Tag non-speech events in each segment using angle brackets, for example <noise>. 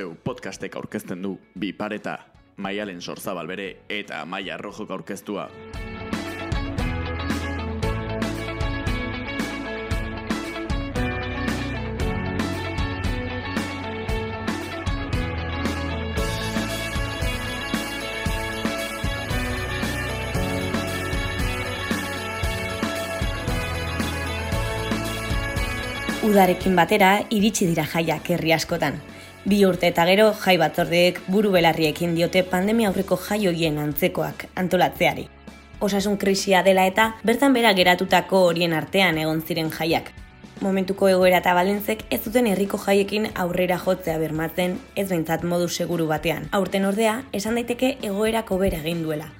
zeu podcastek aurkezten du bi pareta, maialen sorzabal bere eta maia rojok aurkeztua. Udarekin batera iritsi dira jaiak herri askotan. Bi urte eta gero jai batzordeek buru belarriekin diote pandemia aurreko jai hoien antzekoak antolatzeari. Osasun krisia dela eta bertan bera geratutako horien artean egon ziren jaiak. Momentuko egoera eta balentzek ez duten herriko jaiekin aurrera jotzea bermatzen ez behintzat modu seguru batean. Aurten ordea, esan daiteke egoerako bera egin duela.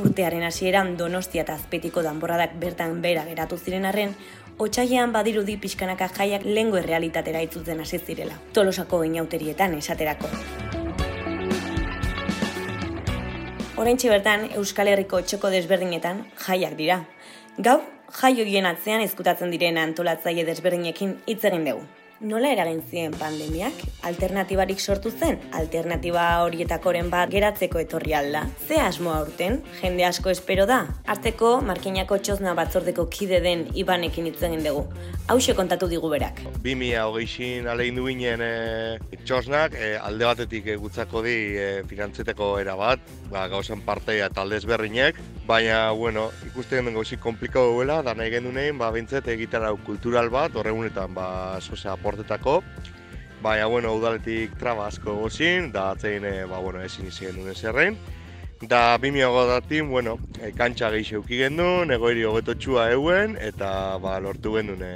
Urtearen hasieran Donostia eta Azpetiko danborradak bertan bera geratu ziren arren, Otsailean badirudi pixkanaka jaiak lengo errealitatera itzuten hasi zirela. Tolosako inauterietan esaterako. Oraintxe bertan Euskal Herriko txoko desberdinetan jaiak dira. Gaur, jai hoien atzean ezkutatzen diren antolatzaile desberdinekin hitz egin dugu nola eragin zien pandemiak? Alternatibarik sortu zen? Alternatiba horietakoren bat geratzeko etorri alda? Ze asmo aurten? Jende asko espero da? Arteko markinako txozna batzordeko kide den ibanekin hitz dugu. Hau kontatu digu berak. 2000 hogeixin alein duinen e, txosnak e, alde batetik e, gutzako di e, finantzeteko era bat, ba, gauzan parteia talde ezberdinek, baina, bueno, ikusten den gauzik komplikau duela, da nahi gendunein, ba, bintzet egiten hau kultural bat, horregunetan, ba, zozea, portetako. Baina, bueno, udaletik traba asko gozin, da atzein, e, ba, bueno, ezin izien duen zerrein. Da, bimio godatin, bueno, e, kantxa gehi zeuki gendun, egoiri hogeto txua euen, eta ba, lortu gendun e,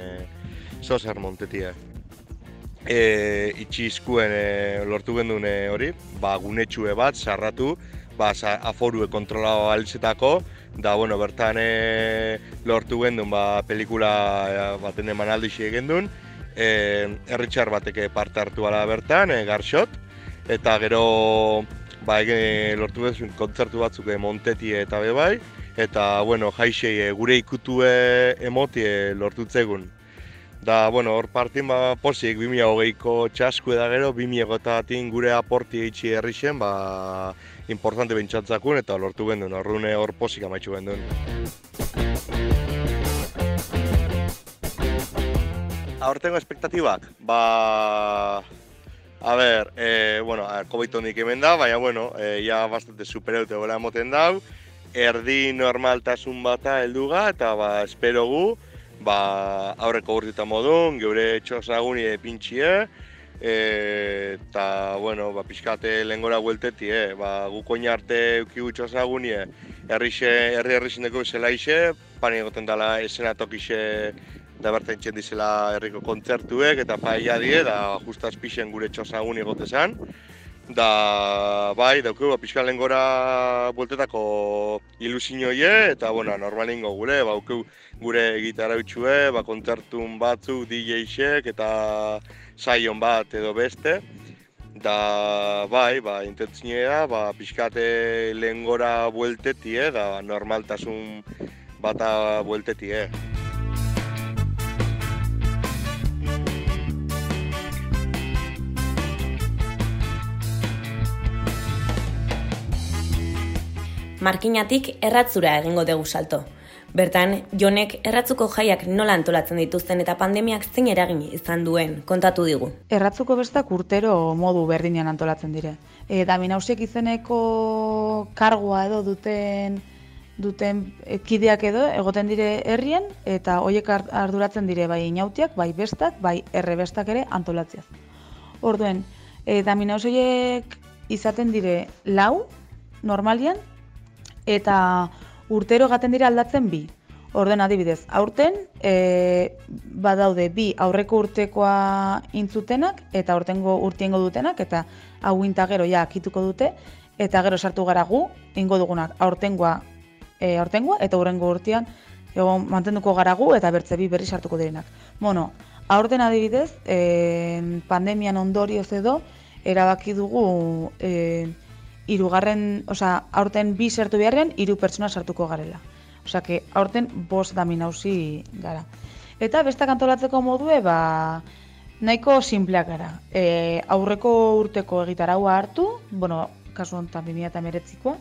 zozer montetia. E, itxi izkuen e, lortu gendun hori, ba, gunetxue bat, sarratu, ba, aforue kontrola alizetako, da, bueno, bertan e, lortu gendun, ba, pelikula e, baten eman aldi gendun, e, erritxar bateke parte hartu ala bertan, e, garxot, eta gero ba, ege, lortu bezun kontzertu batzuk e, monteti eta bebai, eta bueno, jaixei e, gure ikutue emotie lortutzegun. Da, bueno, hor partin ba, posik 2008ko txasku eda gero, 2008 gure aporti eitxi herri zen, ba, importante bentsatzakun eta lortu gendun, horrune hor posik amaitxu gendun. Aurtengo espektatibak, ba... A ber, e, bueno, COVID honik hemen da, baina, bueno, e, ja bastante supereute gola moten dau, erdi normaltasun bata helduga eta ba, espero gu, ba, aurreko urtita modun, geure txosaguni pintxie, eta, bueno, ba, pixkate lengora guelteti, eh? ba, gu koina arte eukigu txosaguni, herri herri herri zindeko zelaixe, pani egoten dela esena tokixe da bertan txen dizela herriko kontzertuek eta paia die, da justa pixen gure txosagun egote zen. Da, bai, daukeu, ba, pixka gora bultetako ilusioie eta, bueno, normalin gure, ba, gure gitarra utxue, ba, kontzertun batzuk, DJ-xek eta saion bat edo beste. Da, bai, ba, intentzioa ba, pixkate lehen gora bueltetie, da, normaltasun bata bueltetie. Markinatik erratzura egingo dugu salto. Bertan, jonek erratzuko jaiak nola antolatzen dituzten eta pandemiak zein eragin izan duen kontatu digu. Erratzuko bestak urtero modu berdinean antolatzen dire. E, da minausiek izeneko kargoa edo duten duten kideak edo egoten dire herrien eta hoiek arduratzen dire bai inautiak, bai bestak, bai errebestak ere antolatziaz. Orduen, e, da minausiek izaten dire lau, normalian, eta urtero gaten dira aldatzen bi. Orden adibidez, aurten e, badaude bi aurreko urtekoa intzutenak eta aurtengo urtiengo dutenak eta hau gero ja akituko dute eta gero sartu gara gu, ingo dugunak aurtengoa, e, aurtengoa eta urrengo urtean egon mantenduko gara gu eta bertze bi berri sartuko direnak. Bueno, aurten adibidez, e, pandemian ondorioz edo erabaki dugu e, irugarren, osea, aurten bi sartu beharrean, hiru pertsona sartuko garela. Osea, que aurten bost da minauzi gara. Eta bestak antolatzeko modue, ba, nahiko simpleak gara. E, aurreko urteko egitaraua hartu, bueno, kasu honetan 2019koa,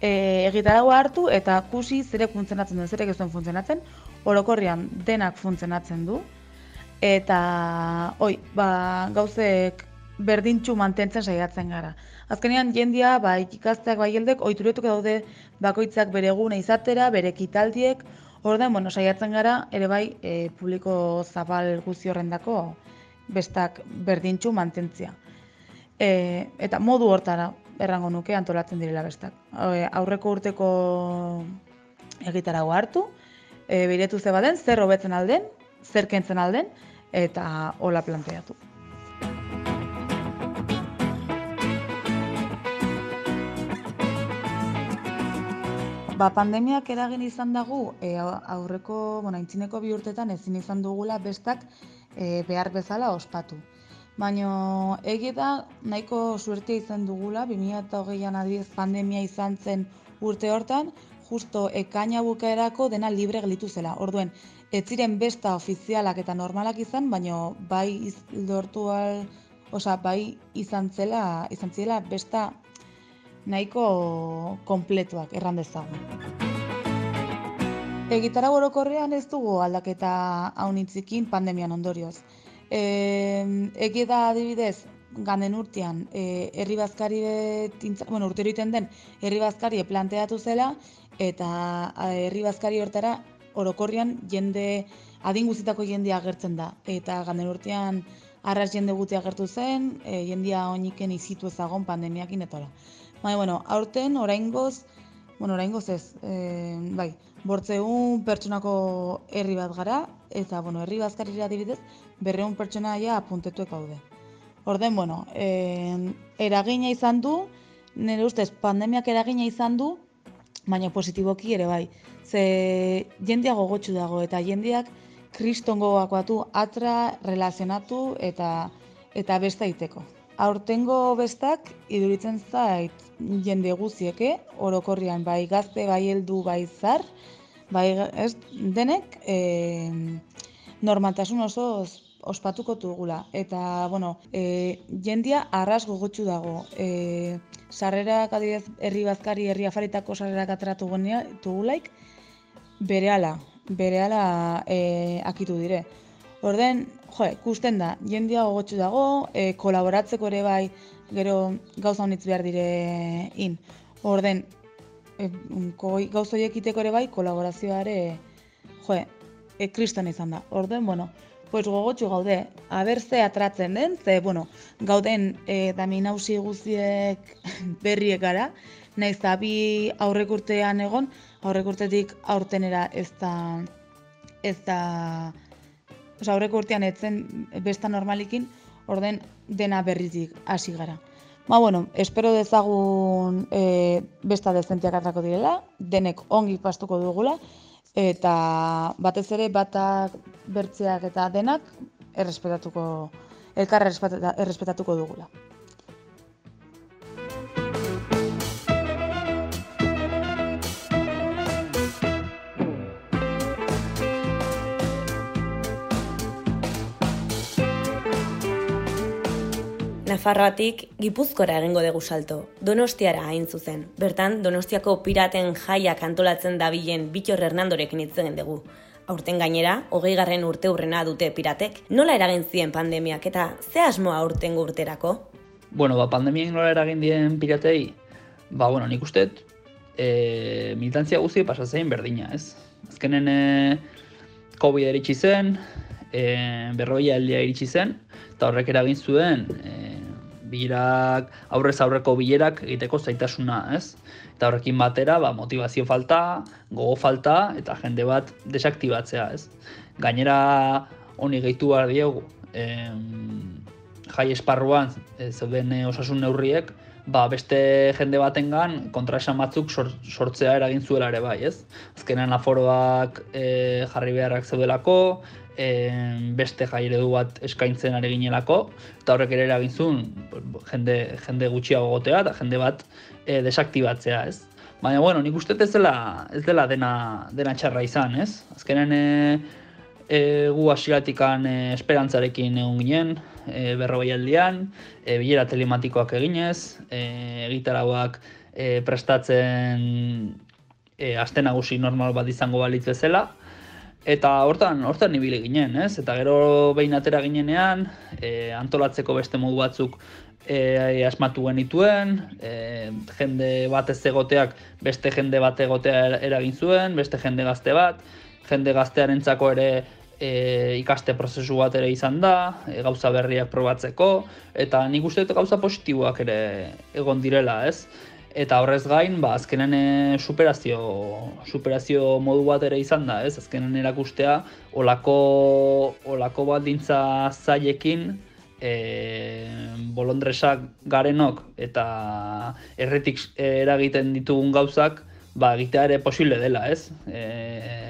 e, egitaraua hartu eta kusi zerek funtzionatzen duen, zerek ez duen funtzionatzen, orokorrian denak funtzionatzen du. Eta, oi, ba, gauzek berdintxu mantentzen saiatzen gara. Azkenean jendia, ba, ikikazteak bai heldek, oituretuk daude bakoitzak bere egune izatera, bere kitaldiek, Orduan, bueno, saiatzen gara, ere bai, e, publiko zabal guzi horrendako bestak berdintxu mantentzia. E, eta modu hortara, errango nuke, antolatzen direla bestak. E, aurreko urteko egitarago hartu, e, biretu ze baden, zer hobetzen alden, zer kentzen alden, eta hola planteatu. Ba, pandemiak eragin izan dagu, e, aurreko, bueno, intzineko bi urtetan ezin izan dugula bestak e, behar bezala ospatu. Baina egi da nahiko suertia izan dugula, 2008an adiz pandemia izan zen urte hortan, justo ekaina bukaerako dena libre gelitu zela. Orduen, ez ziren besta ofizialak eta normalak izan, baina bai lortu al, osa, bai izan zela, izan zela besta nahiko kompletuak erran dezagun. Egitara gorokorrean ez dugu aldaketa haunitzikin pandemian ondorioz. E, Egi da adibidez, ganden urtean, e, herri bazkari betintza, bueno, urtero iten den, herri bazkari planteatu zela, eta herri bazkari hortara orokorrian jende, adin guztitako jendea agertzen da. Eta ganden urtean, arras jende guti agertu zen, e, jendia oiniken izitu ezagon pandemiakin etola. Bai, bueno, aurten oraingoz, bueno, oraingoz ez, e, bai, bortzeun pertsonako herri bat gara, eta, bueno, herri bazkarira adibidez, berreun pertsona ja apuntetuek daude. Orden, bueno, e, eragina izan du, nire ustez, pandemiak eragina izan du, baina positiboki ere bai. Ze jendeak gogotsu dago, eta jendeak kristongo batu atra, relazionatu eta eta besta iteko. Aurtengo bestak iduritzen zait jende guzieke, orokorrian bai gazte, bai heldu, bai zar, bai ez, denek e, normaltasun oso ospatuko dugula. Eta, bueno, e, jendia arras gogotsu dago. E, sarrerak adibidez herri bazkari, herri afaritako sarrerak atratu dugulaik, bere ala, bere ala e, akitu dire. Orden, jo, ikusten da, jendia gogotsu dago, e, kolaboratzeko ere bai, gero gauza honitz behar dire in. Orden, e, gauza horiek iteko ere bai, kolaborazioa ere, jo, e, kriston izan da. Orden, bueno, pues gogotsu gaude, aber ze atratzen den, ze, bueno, gauden e, dami nausi guziek <laughs> berriek gara, naiz da bi aurrek urtean egon, aurrek urtetik aurtenera ez da, ez da, Osa, aurreko urtean etzen besta normalikin, orden dena berrizik hasi gara. Ba, bueno, espero dezagun e, besta dezentiak atrako direla, denek ongi pastuko dugula, eta batez ere batak bertzeak eta denak errespetatuko, elkar errespetatuko dugula. Nafarroatik Gipuzkora egingo dugu salto, Donostiara hain zuzen. Bertan, Donostiako piraten jaiak antolatzen dabilen Bitor Hernandorekin itzen dugu. Aurten gainera, hogei garren urte urrena dute piratek. Nola eragin zien pandemiak eta ze asmoa aurten urterako? Bueno, ba, pandemiak nola eragin dien piratei, ba, bueno, nik uste, e, militantzia guzti pasatzen berdina, ez? Azkenen, e, COVID eritsi zen, e, berroia heldea iritsi zen, eta horrek eragin zuen, e, bilerak aurrez aurreko bilerak egiteko zaitasuna, ez? Eta horrekin batera, ba, motivazio falta, gogo falta eta jende bat desaktibatzea, ez? Gainera honi gehitu behar diegu, em, jai esparruan e, zeuden osasun neurriek, ba, beste jende batengan kontra esan batzuk sortzea eragin zuela ere bai, ez? Azkenan aforoak e, jarri beharrak zeudelako, beste jai eredu bat eskaintzen ari ginelako, eta horrek ere eragin zuen jende, jende gutxiago gotea eta jende bat e, desaktibatzea, ez? Baina, bueno, nik uste ez dela, ez dela dena, dena txarra izan, ez? Azkenen e, e, gu hasieratikan e, esperantzarekin egon ginen, e, berrogei aldian, e, bilera telematikoak eginez, e, egitarauak e, prestatzen e, aste nagusi normal bat izango balitz bezala, Eta hortan, hortan ibili ginen, ez? Eta gero behin atera ginenean, e, antolatzeko beste modu batzuk e, asmatu genituen, e, jende bat ez egoteak beste jende bat egotea eragin zuen, beste jende gazte bat, jende gaztearentzako ere e, ikaste prozesu bat ere izan da, e, gauza berriak probatzeko, eta nik uste dut gauza positiboak ere egon direla, ez? Eta horrez gain, ba, azkenen e, superazio, superazio modu bat ere izan da, ez? Azkenen erakustea, olako, olako bat dintza zailekin, e, bolondresak garenok eta erretik eragiten ditugun gauzak, ba, egitea ere posible dela, ez? E,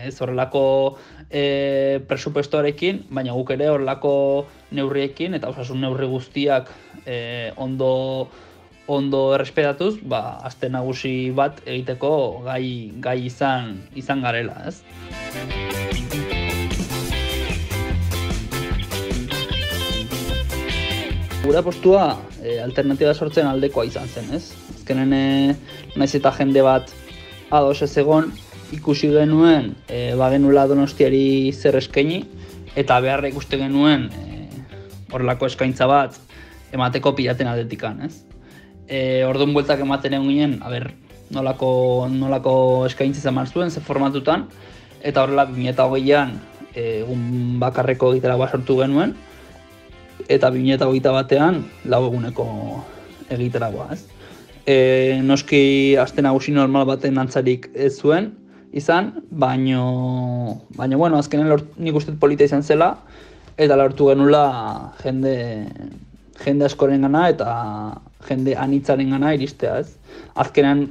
ez horrelako e, presupuestoarekin, baina guk ere horrelako neurriekin, eta osasun neurri guztiak e, ondo ondo errespetatuz, ba, azte nagusi bat egiteko gai, gai izan, izan garela, ez? Gura postua e, alternatiba sortzen aldekoa izan zen, ez? Azkenen e, naiz eta jende bat ados ez egon, ikusi genuen e, bagenula donostiari zer eskaini, eta beharra ikuste genuen e, horrelako eskaintza bat emateko pilaten aldetikan, ez? e, orduan bueltak ematen egun ginen, a ber, nolako, nolako eskaintza izan zuen, ze formatutan, eta horrela 2008an e, egun bakarreko egitera sortu genuen, eta 2008 batean lau eguneko egitera ez? E, noski aste nagusi normal baten antzarik ez zuen, izan, baino, baino bueno, azkenen lort, nik uste polita izan zela, eta lortu genula jende, jende askoren gana eta jende anitzaren gana iristea, ez? Azkenean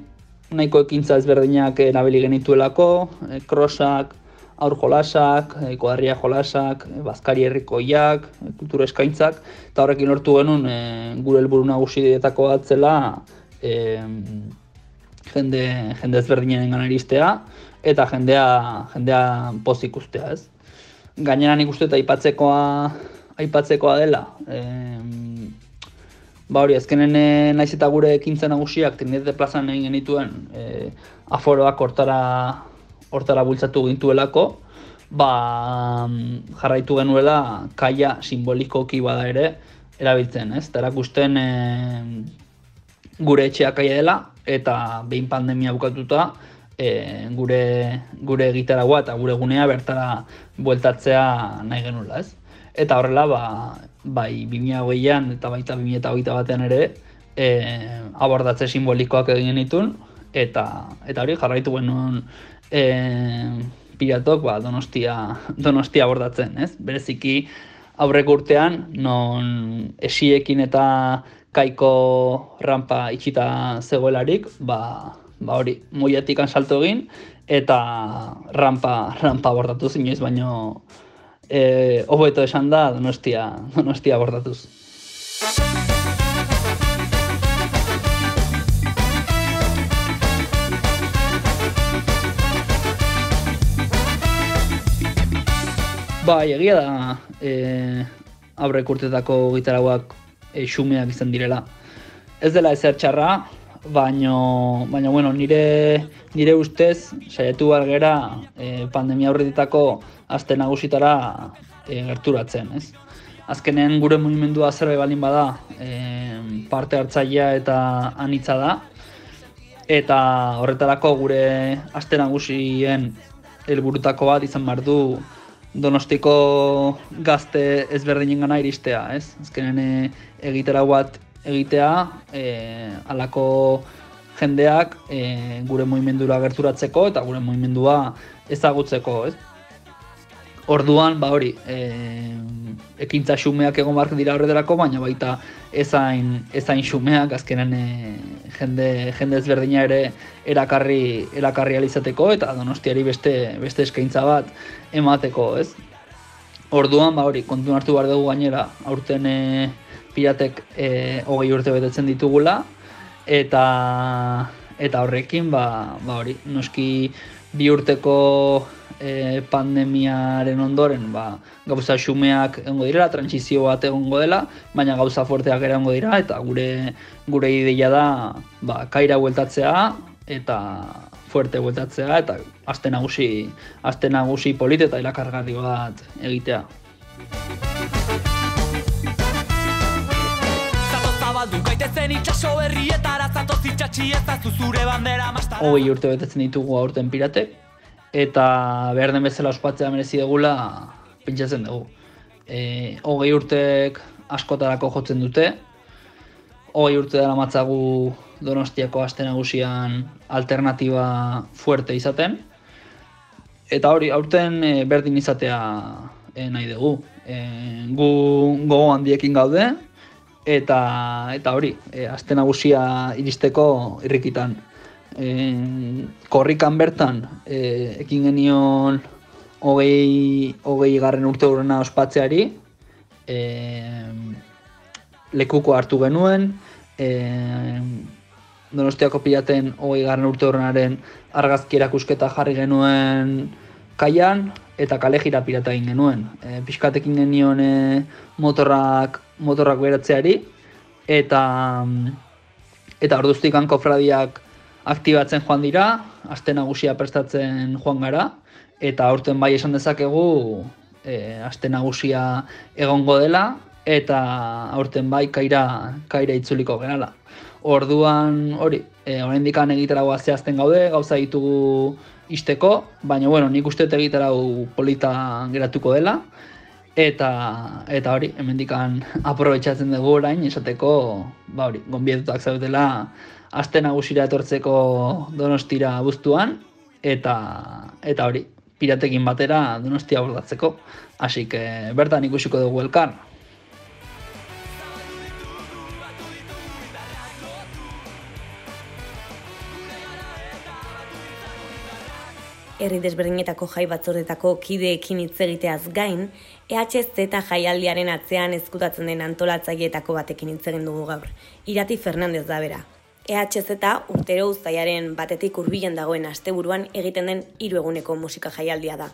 nahiko ekintza ezberdinak erabili genituelako, e, krosak, aur jolasak, e, kodarria jolasak, e, bazkari herrikoiak, e, kultura eskaintzak, eta horrekin lortu genuen e, gure helburu nagusi dietako batzela e, jende, jende ezberdinen iristea, eta jendea, jendea pozik ustea, ez? Gainera nik uste eta aipatzekoa, aipatzekoa dela, e, Ba hori, azkenen e, naiz eta gure ekintza nagusiak Trinidad plazan egin genituen e, aforoak hortara, hortara bultzatu gintuelako, ba, jarraitu genuela kaia simbolikoki bada ere erabiltzen, ez? Eta erakusten e, gure etxeak kaia dela eta behin pandemia bukatuta e, gure, gure egitaragoa eta gure gunea bertara bueltatzea nahi genula, ez? Eta horrela, ba, bai 2008an eta baita 2008 batean ere e, abordatze simbolikoak egin genitun eta eta hori jarraitu genuen e, piratok ba, donostia, donostia abordatzen, ez? Bereziki aurrek urtean non esiekin eta kaiko rampa itxita zegoelarik, ba, ba hori, moiatik salto egin eta rampa, rampa abordatu zinez, baino eh, hobeto esan da donostia, donostia bordatuz. Bai, egia da e, aurrek urtetako gitarauak e, xumeak izan direla. Ez dela ezer txarra, baino, baino bueno, nire, nire ustez, saiatu gera e, pandemia aurretitako aste nagusitara e, gerturatzen, ez? Azkenen gure mugimendua zerbait balin bada, e, parte hartzailea eta anitza da, eta horretarako gure aste nagusien helburutako bat izan behar du donostiko gazte ezberdinen gana iristea, ez? Azkenen e, egitera bat egitea, e, alako jendeak e, gure mugimendura gerturatzeko eta gure mugimendua ezagutzeko, ez? Orduan, ba hori, e, ekintza xumeak egon bark dira horretarako, baina baita ezain, ezain xumeak, azkenen e, jende, jende ezberdina ere erakarri, erakarri alizateko, eta donostiari beste, beste eskaintza bat emateko, ez? Orduan, ba hori, kontu hartu behar dugu gainera, aurten e, piratek e, hogei urte betetzen ditugula, eta eta horrekin, ba, ba hori, noski bi urteko e, pandemiaren ondoren ba, gauza xumeak egongo dira, transizio bat egongo dela, baina gauza fuerteak egongo dira, eta gure gure ideia da ba, kaira bueltatzea eta fuerte bueltatzea eta aste nagusi aste nagusi polit eta irakargarri bat egitea. Hogei urte betetzen ditugu aurten piratek, eta behar den bezala ospatzea merezi dugula pentsatzen dugu. E, hogei urtek askotarako jotzen dute, hogei urte dara matzagu Donostiako aste nagusian alternatiba fuerte izaten, eta hori aurten e, berdin izatea e, nahi dugu. E, gu gogo handiekin gaude, eta eta hori, e, aste nagusia iristeko irrikitan. E, korrikan bertan, e, ekin genion hogei, hogei garren urte urrena ospatzeari, e, lekuko hartu genuen, e, Donostiako pilaten hogei garren urte urrenaren argazki erakusketa jarri genuen kaian, eta kale jira pirata egin genuen. E, pixkatekin genion motorrak, motorrak beratzeari, eta eta orduztik kofradiak aktibatzen joan dira, aste nagusia prestatzen joan gara, eta aurten bai esan dezakegu e, aste nagusia egongo dela, eta aurten bai kaira, kaira itzuliko gerala. Orduan hori, e, oraindik egitaragoa zehazten gaude, gauza ditugu isteko, baina bueno, nik uste egitarau polita geratuko dela, eta eta hori, hemendikan aprobetxatzen dugu orain esateko, ba hori, gonbietutak zaudela aste nagusira etortzeko Donostira buztuan eta eta hori, piratekin batera Donostia bordatzeko. Que bertan ikusiko dugu elkar. Herri desberdinetako jai batzordetako kideekin hitz egiteaz gain, EHZ jaialdiaren atzean ezkutatzen den antolatzaileetako batekin hitz egin dugu gaur. Irati Fernandez da bera. EHZ urtero uztaiaren batetik hurbilen dagoen asteburuan egiten den hiru eguneko musika jaialdia da.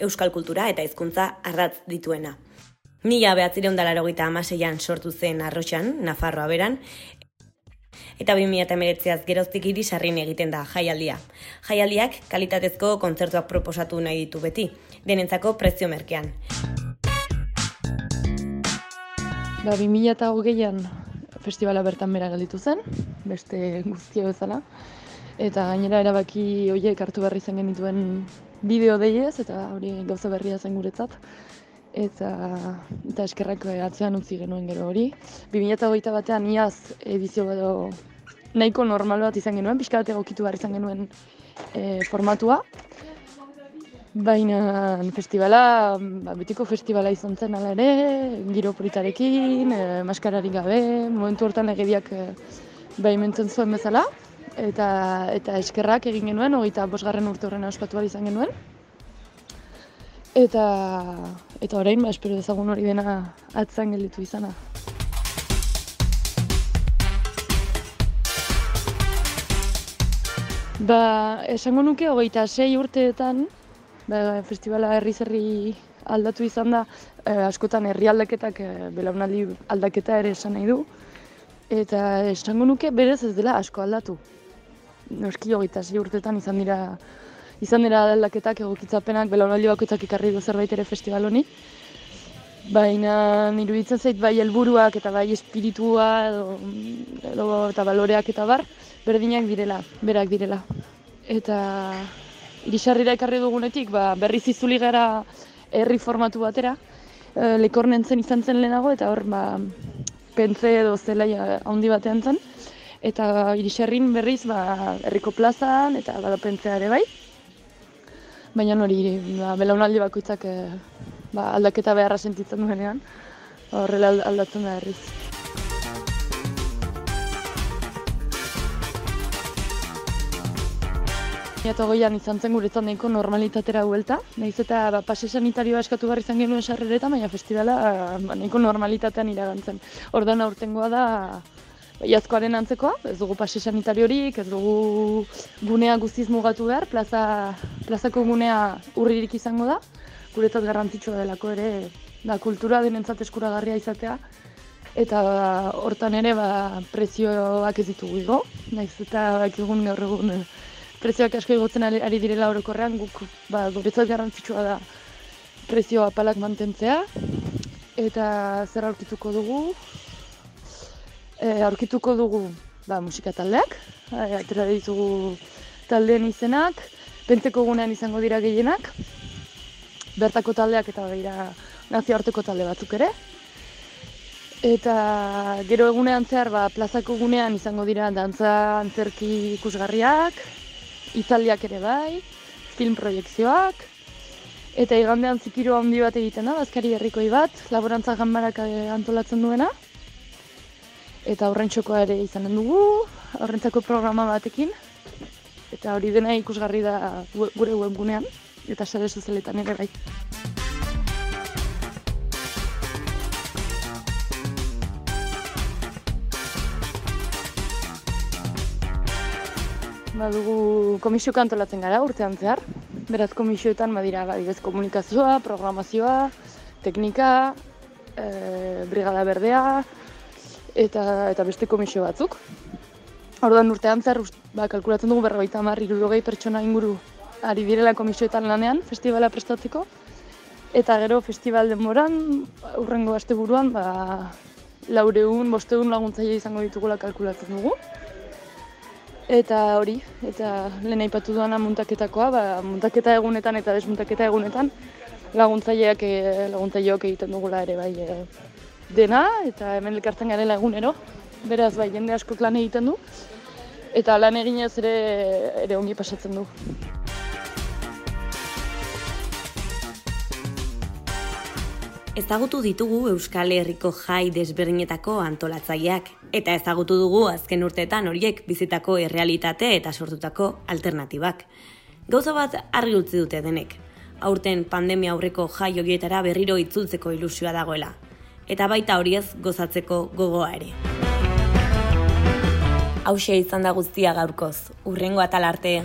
Euskal kultura eta hizkuntza ardatz dituena. Mila behatzireun dalarogita amaseian sortu zen arroxan, Nafarroa beran, eta 2008az geroztik irisarrin egiten da jaialdia. Jaialdiak kalitatezko kontzertuak proposatu nahi ditu beti, denentzako prezio merkean. Ba, 2008an festivala bertan bera gelditu zen, beste guztia bezala. Eta gainera erabaki horiek hartu berri zen genituen bideo deiez, eta hori gauza berria zen guretzat. Eta, eta eskerrak atzean utzi genuen gero hori. 2008 batean iaz edizio edo nahiko normal bat izan genuen, pixka bat egokitu behar izan genuen e, formatua. Baina festivala, ba, betiko festivala izan zen ala ere, giro politarekin, e, maskararik gabe, momentu hortan egediak e, behimentzen zuen bezala. Eta, eta eskerrak egin genuen, hogeita bosgarren urte horrena ospatu izan genuen. Eta, eta orain, ba, espero dezagun hori dena atzan gelditu izana. Ba, esango nuke hogeita sei urteetan, ba, festivala herri zerri aldatu izan da, eh, askotan herri aldaketak, eh, belaunaldi aldaketa ere esan nahi du. Eta esango nuke berez ez dela asko aldatu. Noski hogeita sei urteetan izan dira izan dira aldaketak egokitzapenak belaunaldi bakoitzak ikarri du zerbait ere festival honi. Baina iruditzen zait bai helburuak eta bai espiritua edo, edo eta baloreak eta bar berdinak direla, berak direla. Eta irisarrira ekarri dugunetik ba, berriz izuli gara herri formatu batera, e, lekornen zen izan zen lehenago eta hor ba, pentze edo zelaia handi batean zen. Eta irisarrin berriz ba, herriko plazan eta bada pentzea ere bai. Baina hori ba, belaunaldi bakoitzak e, ba, aldaketa beharra sentitzen duenean, horrela aldatzen da herriz. Eta goian izan zen guretzat nahiko normalitatera huelta. Nahiz eta ba, pase sanitarioa eskatu behar izan genuen sarrereta, baina festivala ba, nahiko normalitatean iragantzen. Ordan aurtengoa da iazkoaren antzekoa, ez dugu pase sanitariorik, ez dugu gunea guztiz mugatu behar, plaza, plazako gunea urririk izango da, guretzat garrantzitsua delako ere, da kultura denentzat eskuragarria izatea, eta hortan ere ba, prezioak ez ditugu igo, naiz eta egun gaur egun eh, prezioak asko igotzen ari, direla orokorrean, guk ba, guretzat garrantzitsua da prezio apalak mantentzea, eta zer aurkituko dugu, e, aurkituko dugu ba, musika taldeak, e, atera ditugu taldeen izenak, pentseko gunean izango dira gehienak, bertako taldeak eta begira nazioarteko talde batzuk ere. Eta gero egunean zehar ba, plazako gunean izango dira dantza antzerki ikusgarriak, itzaldiak ere bai, film proiektzioak, eta igandean zikiro handi bat egiten da, bazkari herrikoi bat, laborantza ganbarak eh, antolatzen duena. Eta horrentxokoa ere izanen dugu, horrentzako programa batekin. Eta hori dena ikusgarri da gure webgunean, eta sare sozialetan ere bai. Badugu komisioka antolatzen gara urtean zehar. Beraz komisioetan badira badibez komunikazioa, programazioa, teknika, e, brigada berdea eta eta beste komisio batzuk. Orduan urtean ust- ba, kalkulatzen dugu berrogeita hamar hirurogei pertsona inguru ari direla komisioetan lanean festivala prestatzeko. Eta gero festival denboran, urrengo asteburuan, ba, laureun, bosteun laguntzaile izango ditugula kalkulatzen dugu. Eta hori, eta lehen aipatu duana muntaketakoa, ba, muntaketa egunetan eta desmuntaketa egunetan laguntzaileak e, laguntzaileok egiten dugula ere bai e, dena eta hemen elkartzen garela egunero. Beraz bai jende askok lan egiten du eta lan eginez ere ere ongi pasatzen du. Ezagutu ditugu Euskal Herriko jai desberdinetako antolatzaileak eta ezagutu dugu azken urteetan horiek bizitako errealitate eta sortutako alternatibak. Gauza bat argi utzi dute denek. Aurten pandemia aurreko jai horietara berriro itzultzeko ilusioa dagoela eta baita horiez gozatzeko gogoa ere. Hauxe izan da guztia gaurkoz. Urrengo atal arte.